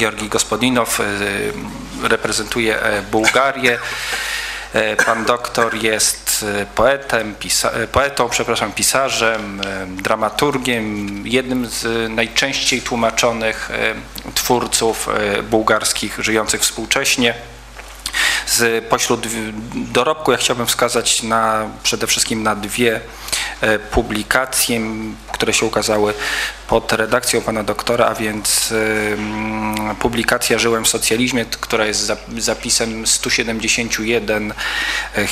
Georgi Gospodinow reprezentuje Bułgarię. Pan doktor jest poetem, pisa poetą, przepraszam, pisarzem, dramaturgiem, jednym z najczęściej tłumaczonych twórców bułgarskich żyjących współcześnie. Z pośród dorobku ja chciałbym wskazać na, przede wszystkim na dwie publikacje, które się ukazały pod redakcją pana doktora, a więc publikacja Żyłem w socjalizmie, która jest zapisem 171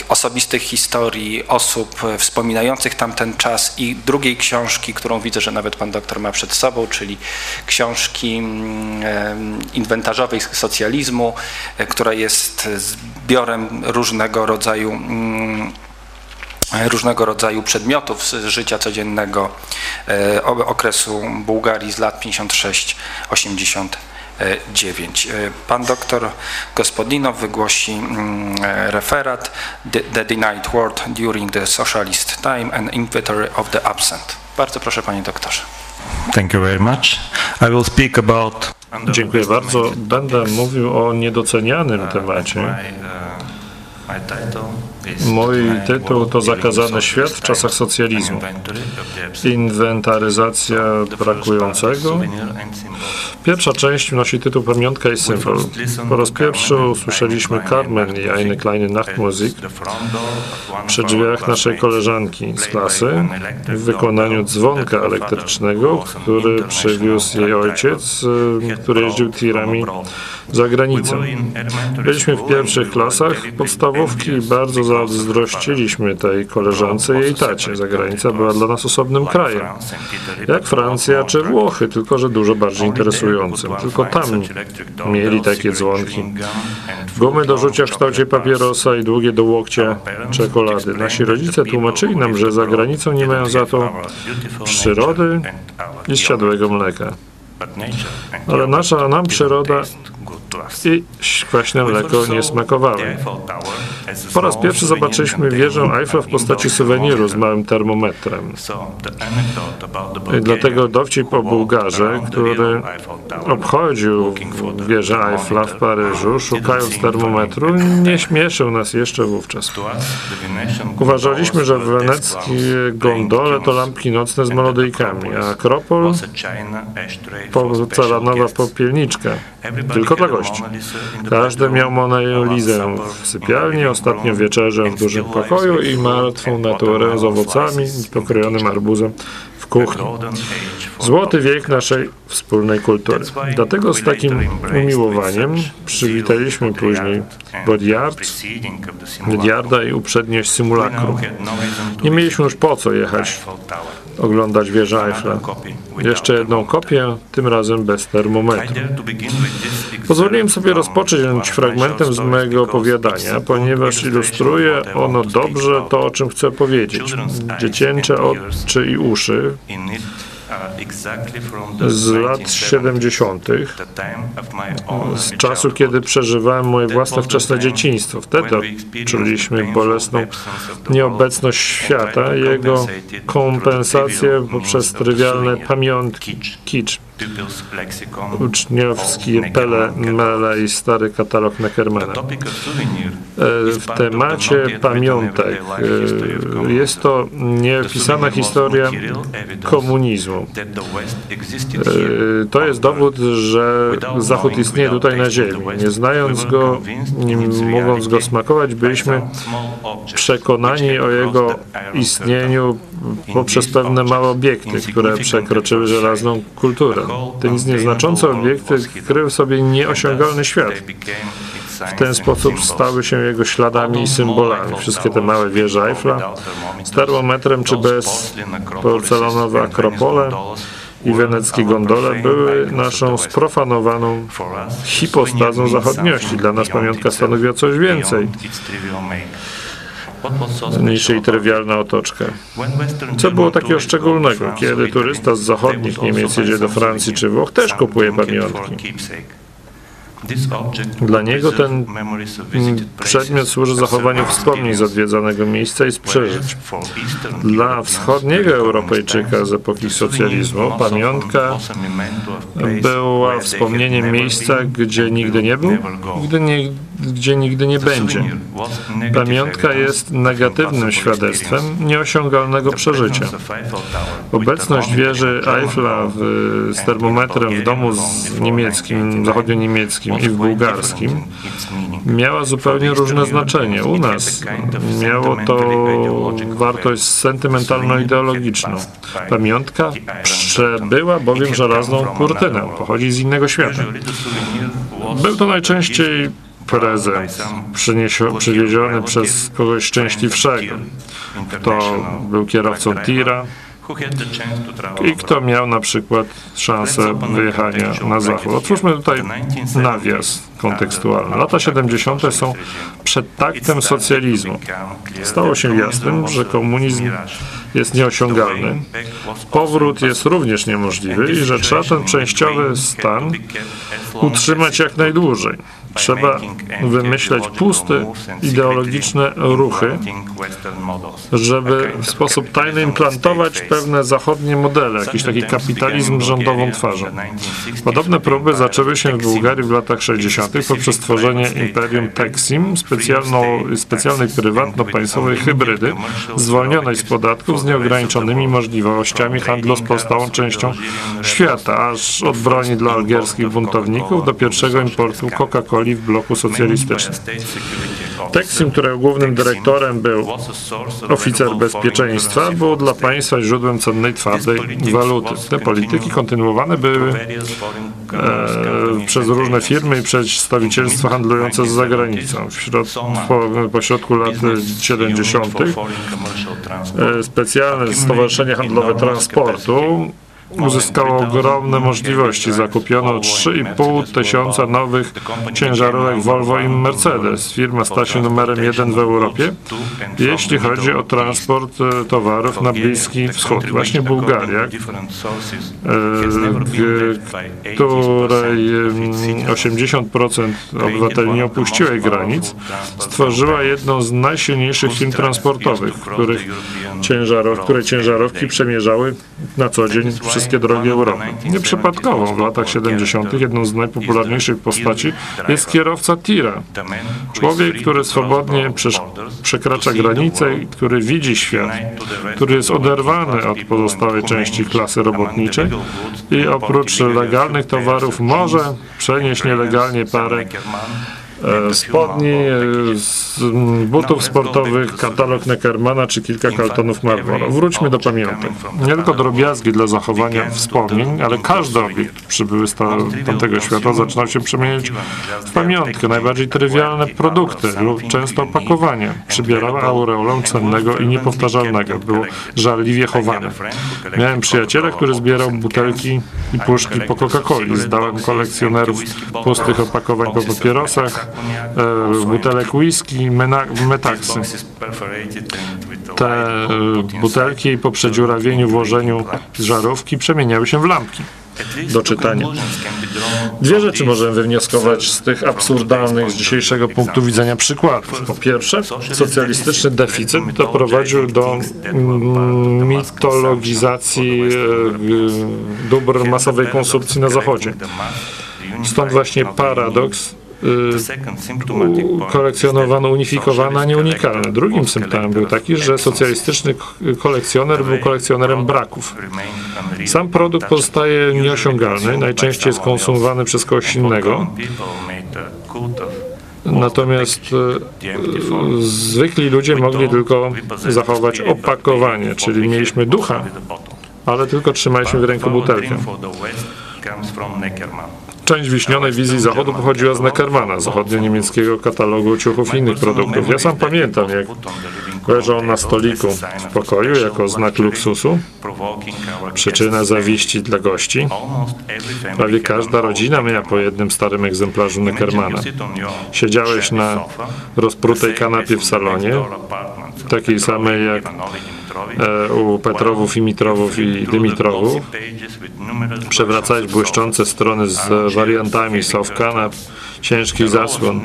osobistych historii osób wspominających tamten czas i drugiej książki, którą widzę, że nawet pan doktor ma przed sobą, czyli książki inwentarzowej socjalizmu, która jest zbiorem różnego rodzaju różnego rodzaju przedmiotów z życia codziennego okresu Bułgarii z lat 56-89. Pan doktor Gospodinow wygłosi referat The Denied World During the Socialist Time and Inventory of the Absent. Bardzo proszę panie doktorze. Thank you very much. I will speak about Dziękuję bardzo. Będę mówił o niedocenianym temacie. Mój tytuł to Zakazany świat w czasach socjalizmu. Inwentaryzacja brakującego. Pierwsza część nosi tytuł Pamiątka i symbol. Po raz pierwszy usłyszeliśmy Carmen i Eine kleine Nachtmusik przy drzwiach naszej koleżanki z klasy w wykonaniu dzwonka elektrycznego, który przywiózł jej ojciec, który jeździł tirami za granicę. Byliśmy w pierwszych klasach podstawówki i bardzo zazdrościliśmy tej koleżance jej tacie. Zagranica była dla nas osobnym krajem, jak Francja czy Włochy, tylko że dużo bardziej interesującym. Tylko tam mieli takie dzwonki. Gumy do rzucia w kształcie papierosa i długie do łokcia czekolady. Nasi rodzice tłumaczyli nam, że za granicą nie mają za to przyrody i zsiadłego mleka. Ale nasza nam przyroda i kwaśne mleko nie smakowały. Po raz pierwszy zobaczyliśmy wieżę Eiffla w postaci suweniru z małym termometrem. Dlatego dowcip o Bułgarze, który obchodził wieżę Eiffla w Paryżu, szukając termometru, nie śmieszył nas jeszcze wówczas. Uważaliśmy, że weneckie gondole to lampki nocne z melodyjkami, a Akropol porcelanowa popielniczka. Tylko dla gości. Każdy miał Monalizę w sypialni, ostatnio wieczerzę w dużym pokoju i martwą naturę z owocami i pokrojonym arbuzem w kuchni. Złoty wiek naszej wspólnej kultury. Dlatego z takim umiłowaniem przywitaliśmy później Bodiard, Bodiarda i uprzedniość symulakrum. Nie mieliśmy już po co jechać oglądać wieżę Eiffla. Jeszcze jedną kopię, tym razem bez termometru. Pozwoliłem sobie rozpocząć fragmentem z mojego opowiadania, ponieważ ilustruje ono dobrze to, o czym chcę powiedzieć. Dziecięce oczy i uszy z lat 70., z czasu, kiedy przeżywałem moje własne wczesne dzieciństwo. Wtedy czuliśmy bolesną nieobecność świata, jego kompensację poprzez trywialne pamiątki, kicz. Uczniowski Pele, Mele i stary katalog Neckermana. W temacie pamiątek jest to niepisana historia komunizmu. To jest dowód, że Zachód istnieje tutaj na Ziemi. Nie znając go, nie mogąc go smakować, byliśmy przekonani o jego istnieniu poprzez pewne małe obiekty, które przekroczyły żelazną kulturę. Te nieznaczące obiekty kryły w sobie nieosiągalny świat. W ten sposób stały się jego śladami i symbolami. Wszystkie te małe wieże Eiffla z termometrem czy bez porcelanowe akropole i weneckie gondole były naszą sprofanowaną hipostazą zachodniości. Dla nas pamiątka stanowiła coś więcej niż jej trywialna otoczka. Co było takiego szczególnego, kiedy turysta z zachodnich Niemiec jedzie do Francji czy Włoch, też kupuje pamiątki. Dla niego ten przedmiot służy zachowaniu wspomnień z odwiedzanego miejsca i z przeżyć. Dla wschodniego Europejczyka z epoki socjalizmu pamiątka była wspomnieniem miejsca, gdzie nigdy nie był, gdy nie, gdzie nigdy nie będzie. Pamiątka jest negatywnym świadectwem nieosiągalnego przeżycia. Obecność wieży Eiffla w, z termometrem w domu z niemieckim, i w bułgarskim miała zupełnie różne znaczenie. U nas miało to wartość sentymentalno-ideologiczną. Pamiątka przebyła bowiem żelazną kurtynę, pochodzi z innego świata. Był to najczęściej prezent przywieziony przez kogoś szczęśliwszego. Kto był kierowcą tira, i kto miał na przykład szansę wyjechania na zachód. Otwórzmy tutaj nawias kontekstualny. Lata 70. są przed taktem socjalizmu. Stało się jasnym, że komunizm jest nieosiągalny, powrót jest również niemożliwy i że trzeba ten częściowy stan utrzymać jak najdłużej. Trzeba wymyśleć puste, ideologiczne ruchy, żeby w sposób tajny implantować pewne zachodnie modele, jakiś taki kapitalizm rządową twarzą. Podobne próby zaczęły się w Bułgarii w latach 60. poprzez stworzenie imperium Texim, specjalnej prywatno-państwowej hybrydy, zwolnionej z podatków z nieograniczonymi możliwościami handlu z pozostałą częścią świata, aż od broni dla algierskich buntowników do pierwszego importu Coca-Coli w bloku socjalistycznym. Teksim, którego głównym dyrektorem był oficer bezpieczeństwa, był dla państwa źródłem cennej twardej waluty. Te polityki kontynuowane były e, przez różne firmy i przedstawicielstwa handlujące z zagranicą. W po, po środku lat 70. E, specjalne Stowarzyszenie Handlowe Transportu uzyskało ogromne możliwości. Zakupiono 3,5 tysiąca nowych ciężarówek Volvo i Mercedes. Firma stała się numerem jeden w Europie, jeśli chodzi o transport e, towarów na Bliski Wschód. Właśnie Bułgaria, e, której 80% obywateli nie opuściło jej granic, stworzyła jedną z najsilniejszych firm transportowych, w których ciężarow, które ciężarówki przemierzały na co dzień wszystkie drogi Europy. Nieprzypadkowo w latach 70. jedną z najpopularniejszych postaci jest kierowca tira. Człowiek, który swobodnie przekracza granice i który widzi świat, który jest oderwany od pozostałej części klasy robotniczej i oprócz legalnych towarów może przenieść nielegalnie parę spodni, e, butów sportowych, katalog Neckermana czy kilka kartonów Marlboro. Wróćmy do pamiątek. Nie tylko drobiazgi dla zachowania wspomnień, ale każdy obiekt przybyły z tamtego świata zaczynał się przemieniać w pamiątkę. Najbardziej trywialne produkty lub często opakowanie przybierały aureolę cennego i niepowtarzalnego. Było żarliwie chowane. Miałem przyjaciela, który zbierał butelki i puszki po Coca-Coli. Zdałem kolekcjonerów pustych opakowań po papierosach, E, butelek whisky, metaksy. Te e, butelki po przedziurawieniu, włożeniu żarówki przemieniały się w lampki do czytania. Dwie rzeczy możemy wywnioskować z tych absurdalnych z dzisiejszego punktu widzenia przykładów. Po pierwsze, socjalistyczny deficyt doprowadził do mm, mitologizacji e, dóbr masowej konsumpcji na Zachodzie. Stąd właśnie paradoks Y, kolekcjonowano unifikowane, a nie. Drugim symptomem był taki, że socjalistyczny kolekcjoner był kolekcjonerem braków. Sam produkt pozostaje nieosiągalny, najczęściej jest konsumowany przez kogoś innego. Natomiast y, zwykli ludzie mogli tylko zachować opakowanie, czyli mieliśmy ducha, ale tylko trzymaliśmy w ręku butelkę. Część wiśnionej wizji Zachodu pochodziła z Neckermana, zachodnio-niemieckiego katalogu ciuchów i innych produktów. Ja sam pamiętam, jak leżał na stoliku w pokoju jako znak luksusu, przyczyna zawiści dla gości. Prawie każda rodzina miała po jednym starym egzemplarzu Neckermana. Siedziałeś na rozprutej kanapie w salonie, takiej samej jak u Petrowów, Imitrowów i Dymitrowów. Przewracać błyszczące strony z wariantami soft ciężkich zasłon,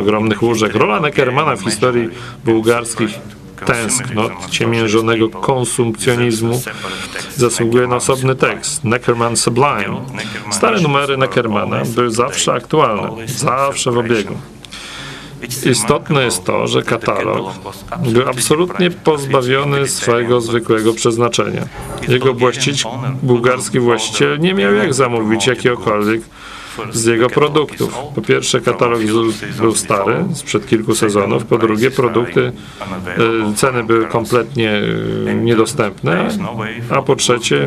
ogromnych łóżek. Rola Neckermana w historii bułgarskich tęsknot, ciemiężonego konsumpcjonizmu zasługuje na osobny tekst. Neckerman Sublime. Stare numery Neckermana były zawsze aktualne, zawsze w obiegu. Istotne jest to, że katalog był absolutnie pozbawiony swojego zwykłego przeznaczenia. Jego właściciel, bułgarski właściciel nie miał jak zamówić jakiegokolwiek z jego produktów. Po pierwsze, katalog był stary, sprzed kilku sezonów. Po drugie, produkty, e, ceny były kompletnie e, niedostępne. A po trzecie,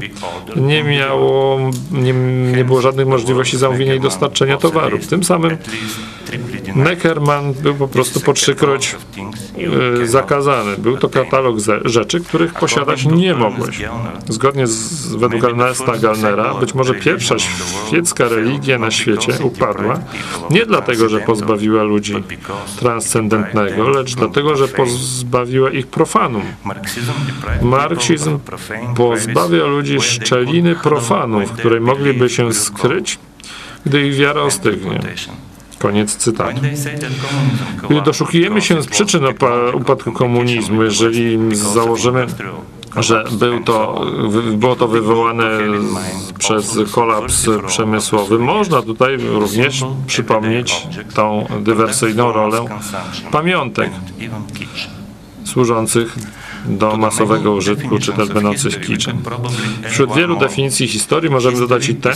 nie miało, nie, nie było żadnych możliwości zamówienia i dostarczenia towarów. Tym samym Neckerman był po prostu po trzykroć e, zakazany. Był to katalog rzeczy, których posiadać nie mogłeś. Zgodnie z, według Ernesta Gallnera, być może pierwsza świecka religia na świecie upadła nie dlatego, że pozbawiła ludzi transcendentnego, lecz dlatego, że pozbawiła ich profanum. Marksizm pozbawia ludzi szczeliny profanum, w której mogliby się skryć, gdy ich wiara ostygnie. Koniec cytatu. Gdy doszukujemy się z przyczyn upadku komunizmu, jeżeli założymy, że był to, było to wywołane przez kolaps przemysłowy, można tutaj również przypomnieć tą dywersyjną rolę pamiątek służących do masowego użytku, czy też będących kiczem. Wśród wielu definicji historii możemy dodać i tę,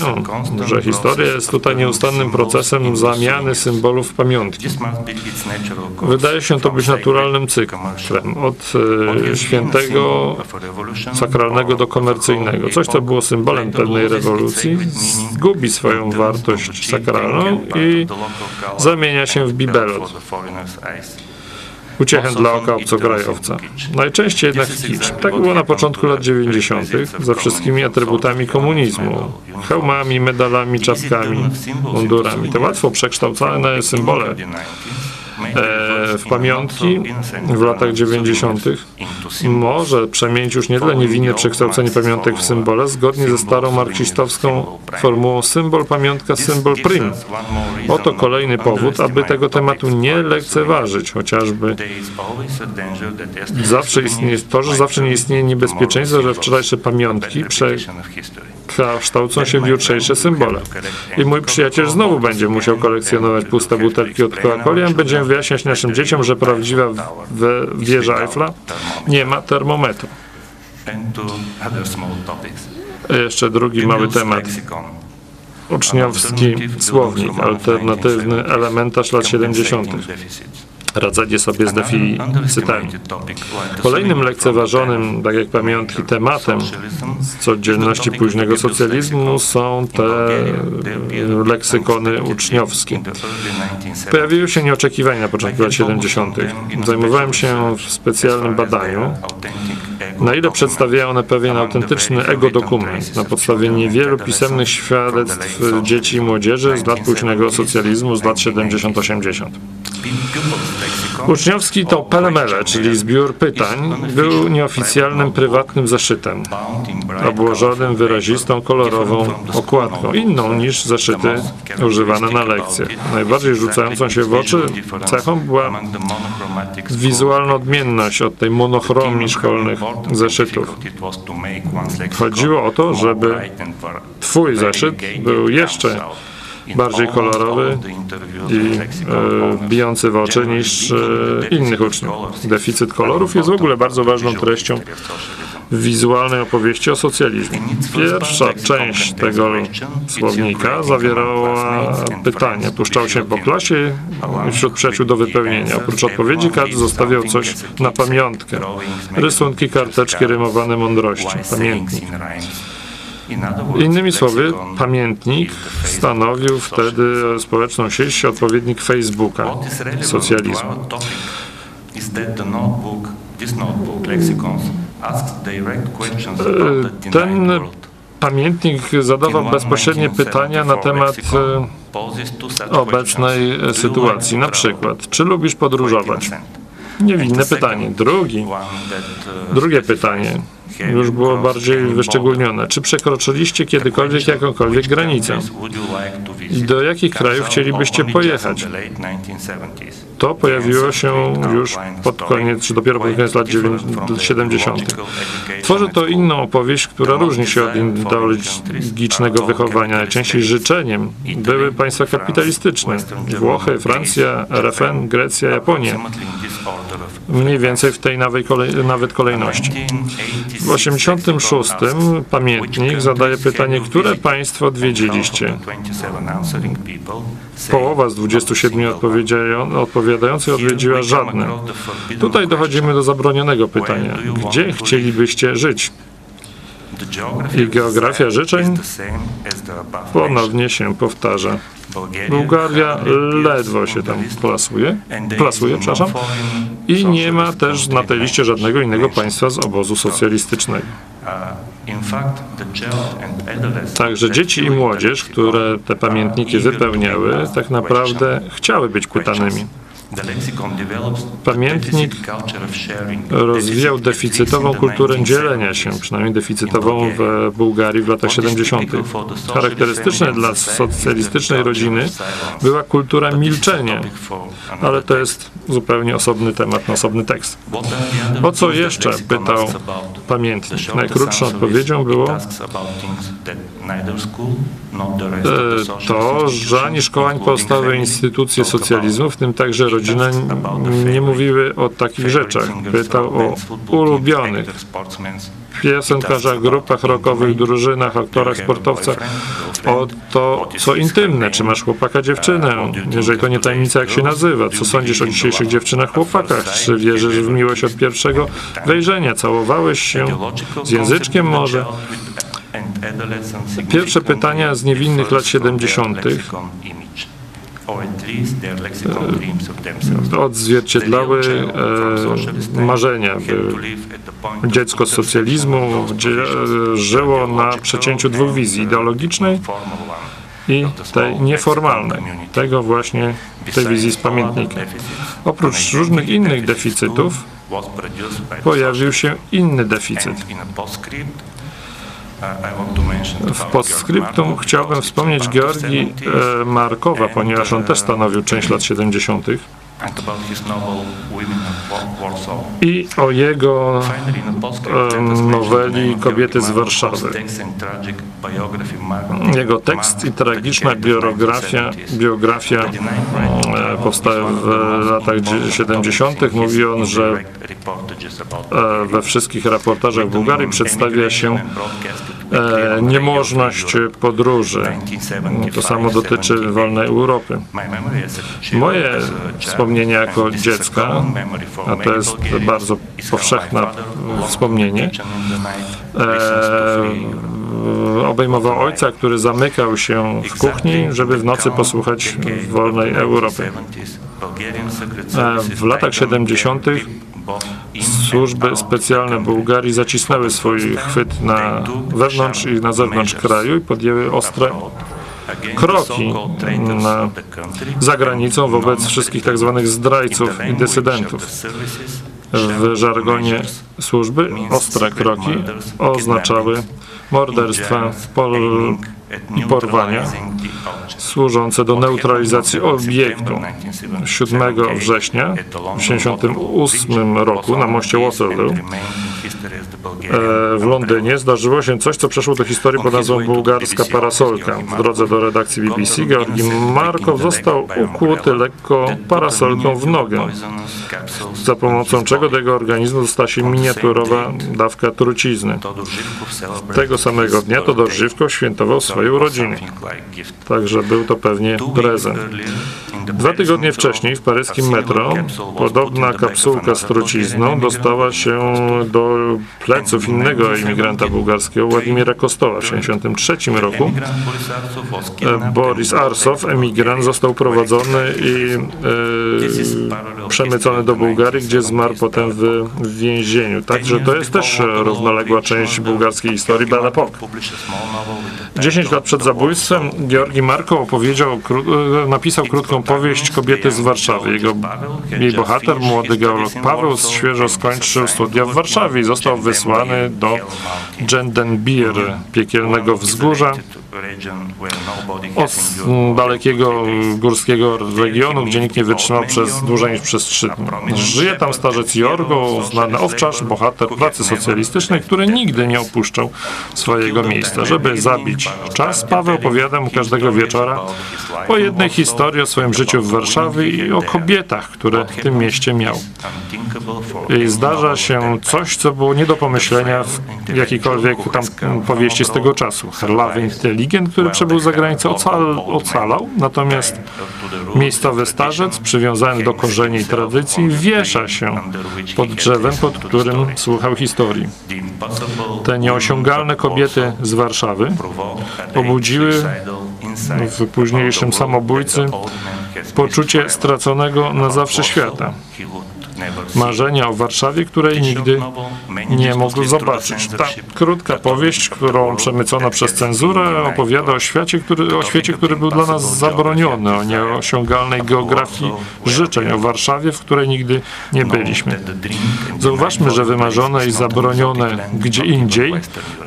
że historia jest tutaj nieustannym procesem zamiany symbolów w pamiątki. Wydaje się to być naturalnym cyklem, od e, świętego, sakralnego do komercyjnego. Coś, co było symbolem pewnej rewolucji, zgubi swoją wartość sakralną i zamienia się w bibelot uciechę dla oka obcokrajowca. Najczęściej jednak w kicz. Tak było na początku lat 90. ze wszystkimi atrybutami komunizmu. Hełmami, medalami, czapkami, mundurami. Te łatwo przekształcane symbole w pamiątki w latach 90. może przemienić już nie tyle niewinne przekształcenie pamiątek w symbole, zgodnie ze starą marksistowską formułą symbol, pamiątka, symbol prim. Oto kolejny powód, aby tego tematu nie lekceważyć, chociażby zawsze istnieje to, że zawsze nie istnieje niebezpieczeństwo, że wczorajsze pamiątki prze kształcą się w jutrzejsze symbole. I mój przyjaciel znowu będzie musiał kolekcjonować puste butelki od Coca-Coli, a będziemy wyjaśniać naszym dzieciom, że prawdziwa wieża Eiffla nie ma termometru. Jeszcze drugi mały temat. Uczniowski słownik, alternatywny elementarz lat 70 radzenie sobie z deficytami. Kolejnym lekceważonym, tak jak pamiątki, tematem z codzienności późnego socjalizmu są te leksykony uczniowskie. Pojawiły się nieoczekiwania na początku lat 70. Zajmowałem się w specjalnym badaniu, na ile przedstawiają one pewien autentyczny ego-dokument na podstawie niewielu pisemnych świadectw dzieci i młodzieży z lat późnego socjalizmu z lat 70-80. Uczniowski to Pelemele, czyli zbiór pytań, był nieoficjalnym prywatnym zeszytem, obłożonym wyrazistą kolorową okładką, inną niż zeszyty używane na lekcjach. Najbardziej rzucającą się w oczy cechą była wizualna odmienność od tej monochromii szkolnych zeszytów. Chodziło o to, żeby twój zeszyt był jeszcze bardziej kolorowy i e, bijący w oczy niż e, innych uczniów. Deficyt kolorów jest w ogóle bardzo ważną treścią wizualnej opowieści o socjalizmie. Pierwsza część tego słownika zawierała pytania. Puszczał się po klasie wśród przyjaciół do wypełnienia. Oprócz odpowiedzi każdy zostawiał coś na pamiątkę. Rysunki, karteczki, rymowane mądrości. Pamiętnik. Innymi słowy, pamiętnik stanowił wtedy społeczną sieć, odpowiednik Facebooka socjalizmu. E, ten pamiętnik zadawał bezpośrednie pytania na temat e, obecnej sytuacji. Na przykład, czy lubisz podróżować? Niewinne pytanie. Drugi, drugie pytanie już było bardziej wyszczególnione. Czy przekroczyliście kiedykolwiek jakąkolwiek granicę? Do jakich krajów chcielibyście pojechać? To pojawiło się już pod koniec, czy dopiero pod koniec lat 70. Tworzy to inną opowieść, która różni się od ideologicznego wychowania. Najczęściej życzeniem były państwa kapitalistyczne. Włochy, Francja, RFN, Grecja, Japonia. Mniej więcej w tej nawet kolejności. W 86 pamiętnik zadaje pytanie, które państwo odwiedziliście? Połowa z 27 odpowiadających odwiedziła żadne. Tutaj dochodzimy do zabronionego pytania. Gdzie chcielibyście żyć? I geografia życzeń ponownie się powtarza. Bułgaria ledwo się tam plasuje, plasuje, przepraszam, i nie ma też na tej liście żadnego innego państwa z obozu socjalistycznego. Także dzieci i młodzież, które te pamiętniki wypełniały, tak naprawdę chciały być pytanymi. Pamiętnik rozwijał deficytową kulturę dzielenia się, przynajmniej deficytową w Bułgarii w latach 70. Charakterystyczne dla socjalistycznej rodziny była kultura milczenia, ale to jest zupełnie osobny temat, na osobny tekst. O co jeszcze pytał pamiętnik? Najkrótszą odpowiedzią było e, to, że ani szkoła, ani pozostałe instytucje socjalizmu, w tym także nie mówiły o takich rzeczach. Pytał o ulubionych piosenkarzach, grupach rockowych, drużynach, aktorach, sportowcach, o to, co intymne, czy masz chłopaka, dziewczynę, jeżeli to nie tajemnica, jak się nazywa, co sądzisz o dzisiejszych dziewczynach, chłopakach, czy wierzysz w miłość od pierwszego wejrzenia, całowałeś się z języczkiem może? Pierwsze pytania z niewinnych lat 70 odzwierciedlały e, marzenia. Dziecko z socjalizmu e, żyło na przecięciu dwóch wizji ideologicznej i tej nieformalnej, tego właśnie tej wizji z pamiętnika. Oprócz różnych innych deficytów pojawił się inny deficyt. W postscriptum chciałbym wspomnieć Georgii e, Markowa, ponieważ on też stanowił część lat 70. I o jego noweli Kobiety z Warszawy. Jego tekst i tragiczna biografia, biografia e, powstała w latach 70. Mówi on, że e, we wszystkich raportażach Bułgarii przedstawia się e, niemożność podróży. To samo dotyczy wolnej Europy. Moje wspomnienia jako dziecka, a to jest bardzo powszechne wspomnienie, e, obejmował ojca, który zamykał się w kuchni, żeby w nocy posłuchać wolnej Europy. E, w latach 70 służby specjalne Bułgarii zacisnęły swój chwyt na wewnątrz i na zewnątrz kraju i podjęły ostre kroki na, za granicą wobec wszystkich tzw. Tak zdrajców i dysydentów. W żargonie służby ostre kroki oznaczały morderstwa, pol i porwania służące do neutralizacji obiektu. 7 września w 1988 roku na moście Waterloo w Londynie zdarzyło się coś, co przeszło do historii pod nazwą bułgarska parasolka. W drodze do redakcji BBC Georgi Markow został ukłuty lekko parasolką w nogę, za pomocą czego do jego organizmu dostała się miniaturowa dawka trucizny. Tego samego dnia to dożywko świętował swoje urodziny. Także był to pewnie prezent. Dwa tygodnie wcześniej w paryskim metro podobna kapsułka z trucizną dostała się do pleców innego imigranta bułgarskiego, Władimira Kostoła w 1963 roku. Boris Arsow, emigrant, został prowadzony i e, przemycony do Bułgarii, gdzie zmarł potem w, w więzieniu. Także to jest też równoległa część bułgarskiej historii Époque. 10 lat przed zabójstwem Georgi Marko opowiedział, e, napisał krótką powieść Kobiety z Warszawy. Jego, jej bohater, młody geolog Paweł, świeżo skończył studia w Warszawie i został wysłany do Gendenbir, piekielnego wzgórza, od dalekiego górskiego regionu, gdzie nikt nie wytrzymał przez dłużej niż przez trzy dni. Żyje tam starzec Jorgo, znany owczarz, bohater pracy socjalistycznej, który nigdy nie opuszczał swojego miejsca. Żeby zabić czas, Paweł opowiada mu każdego wieczora o jednej historii o swoim życiu w Warszawie i o kobietach, które w tym mieście miał. I zdarza się coś, co było nie do pomyślenia w jakiejkolwiek tam powieści z tego czasu. Herlawy inteligent, który przebył za granicę, ocal, ocalał, natomiast miejscowy starzec, przywiązany do korzeni i tradycji, wiesza się pod drzewem, pod którym słuchał historii. Te nieosiągalne kobiety z Warszawy obudziły w późniejszym samobójcy poczucie straconego na zawsze świata marzenia o Warszawie, której nigdy nie mógł zobaczyć. Ta krótka powieść, którą przemycono przez cenzurę, opowiada o świecie, który, o świecie, który był dla nas zabroniony, o nieosiągalnej geografii życzeń, o Warszawie, w której nigdy nie byliśmy. Zauważmy, że wymarzone i zabronione gdzie indziej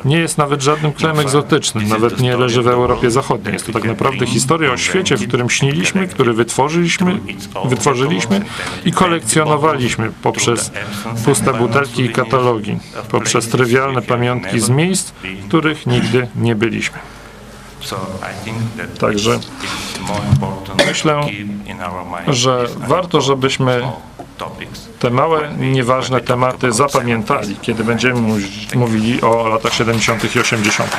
nie jest nawet żadnym krajem egzotycznym, nawet nie leży w Europie Zachodniej. Jest to tak naprawdę historia o świecie, w którym śniliśmy, który wytworzyliśmy, wytworzyliśmy i kolekcjonowaliśmy poprzez puste butelki i katalogi, poprzez trywialne pamiątki z miejsc, w których nigdy nie byliśmy. Także myślę, że warto, żebyśmy te małe, nieważne tematy zapamiętali, kiedy będziemy mówili o latach 70. i 80.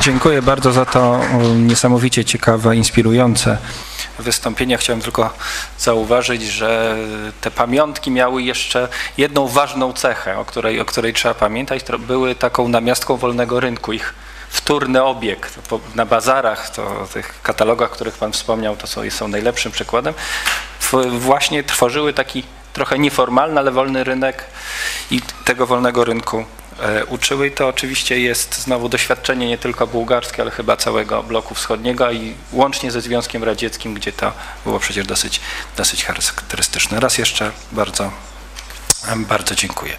Dziękuję bardzo za to niesamowicie ciekawe, inspirujące wystąpienia chciałem tylko zauważyć, że te pamiątki miały jeszcze jedną ważną cechę, o której, o której trzeba pamiętać. Były taką namiastką wolnego rynku. Ich wtórny obieg na bazarach, to tych katalogach, których Pan wspomniał, to są, są najlepszym przykładem, właśnie tworzyły taki trochę nieformalny, ale wolny rynek i tego wolnego rynku uczyły i to oczywiście jest znowu doświadczenie nie tylko bułgarskie, ale chyba całego bloku wschodniego i łącznie ze Związkiem Radzieckim, gdzie to było przecież dosyć, dosyć charakterystyczne. Raz jeszcze bardzo, bardzo dziękuję.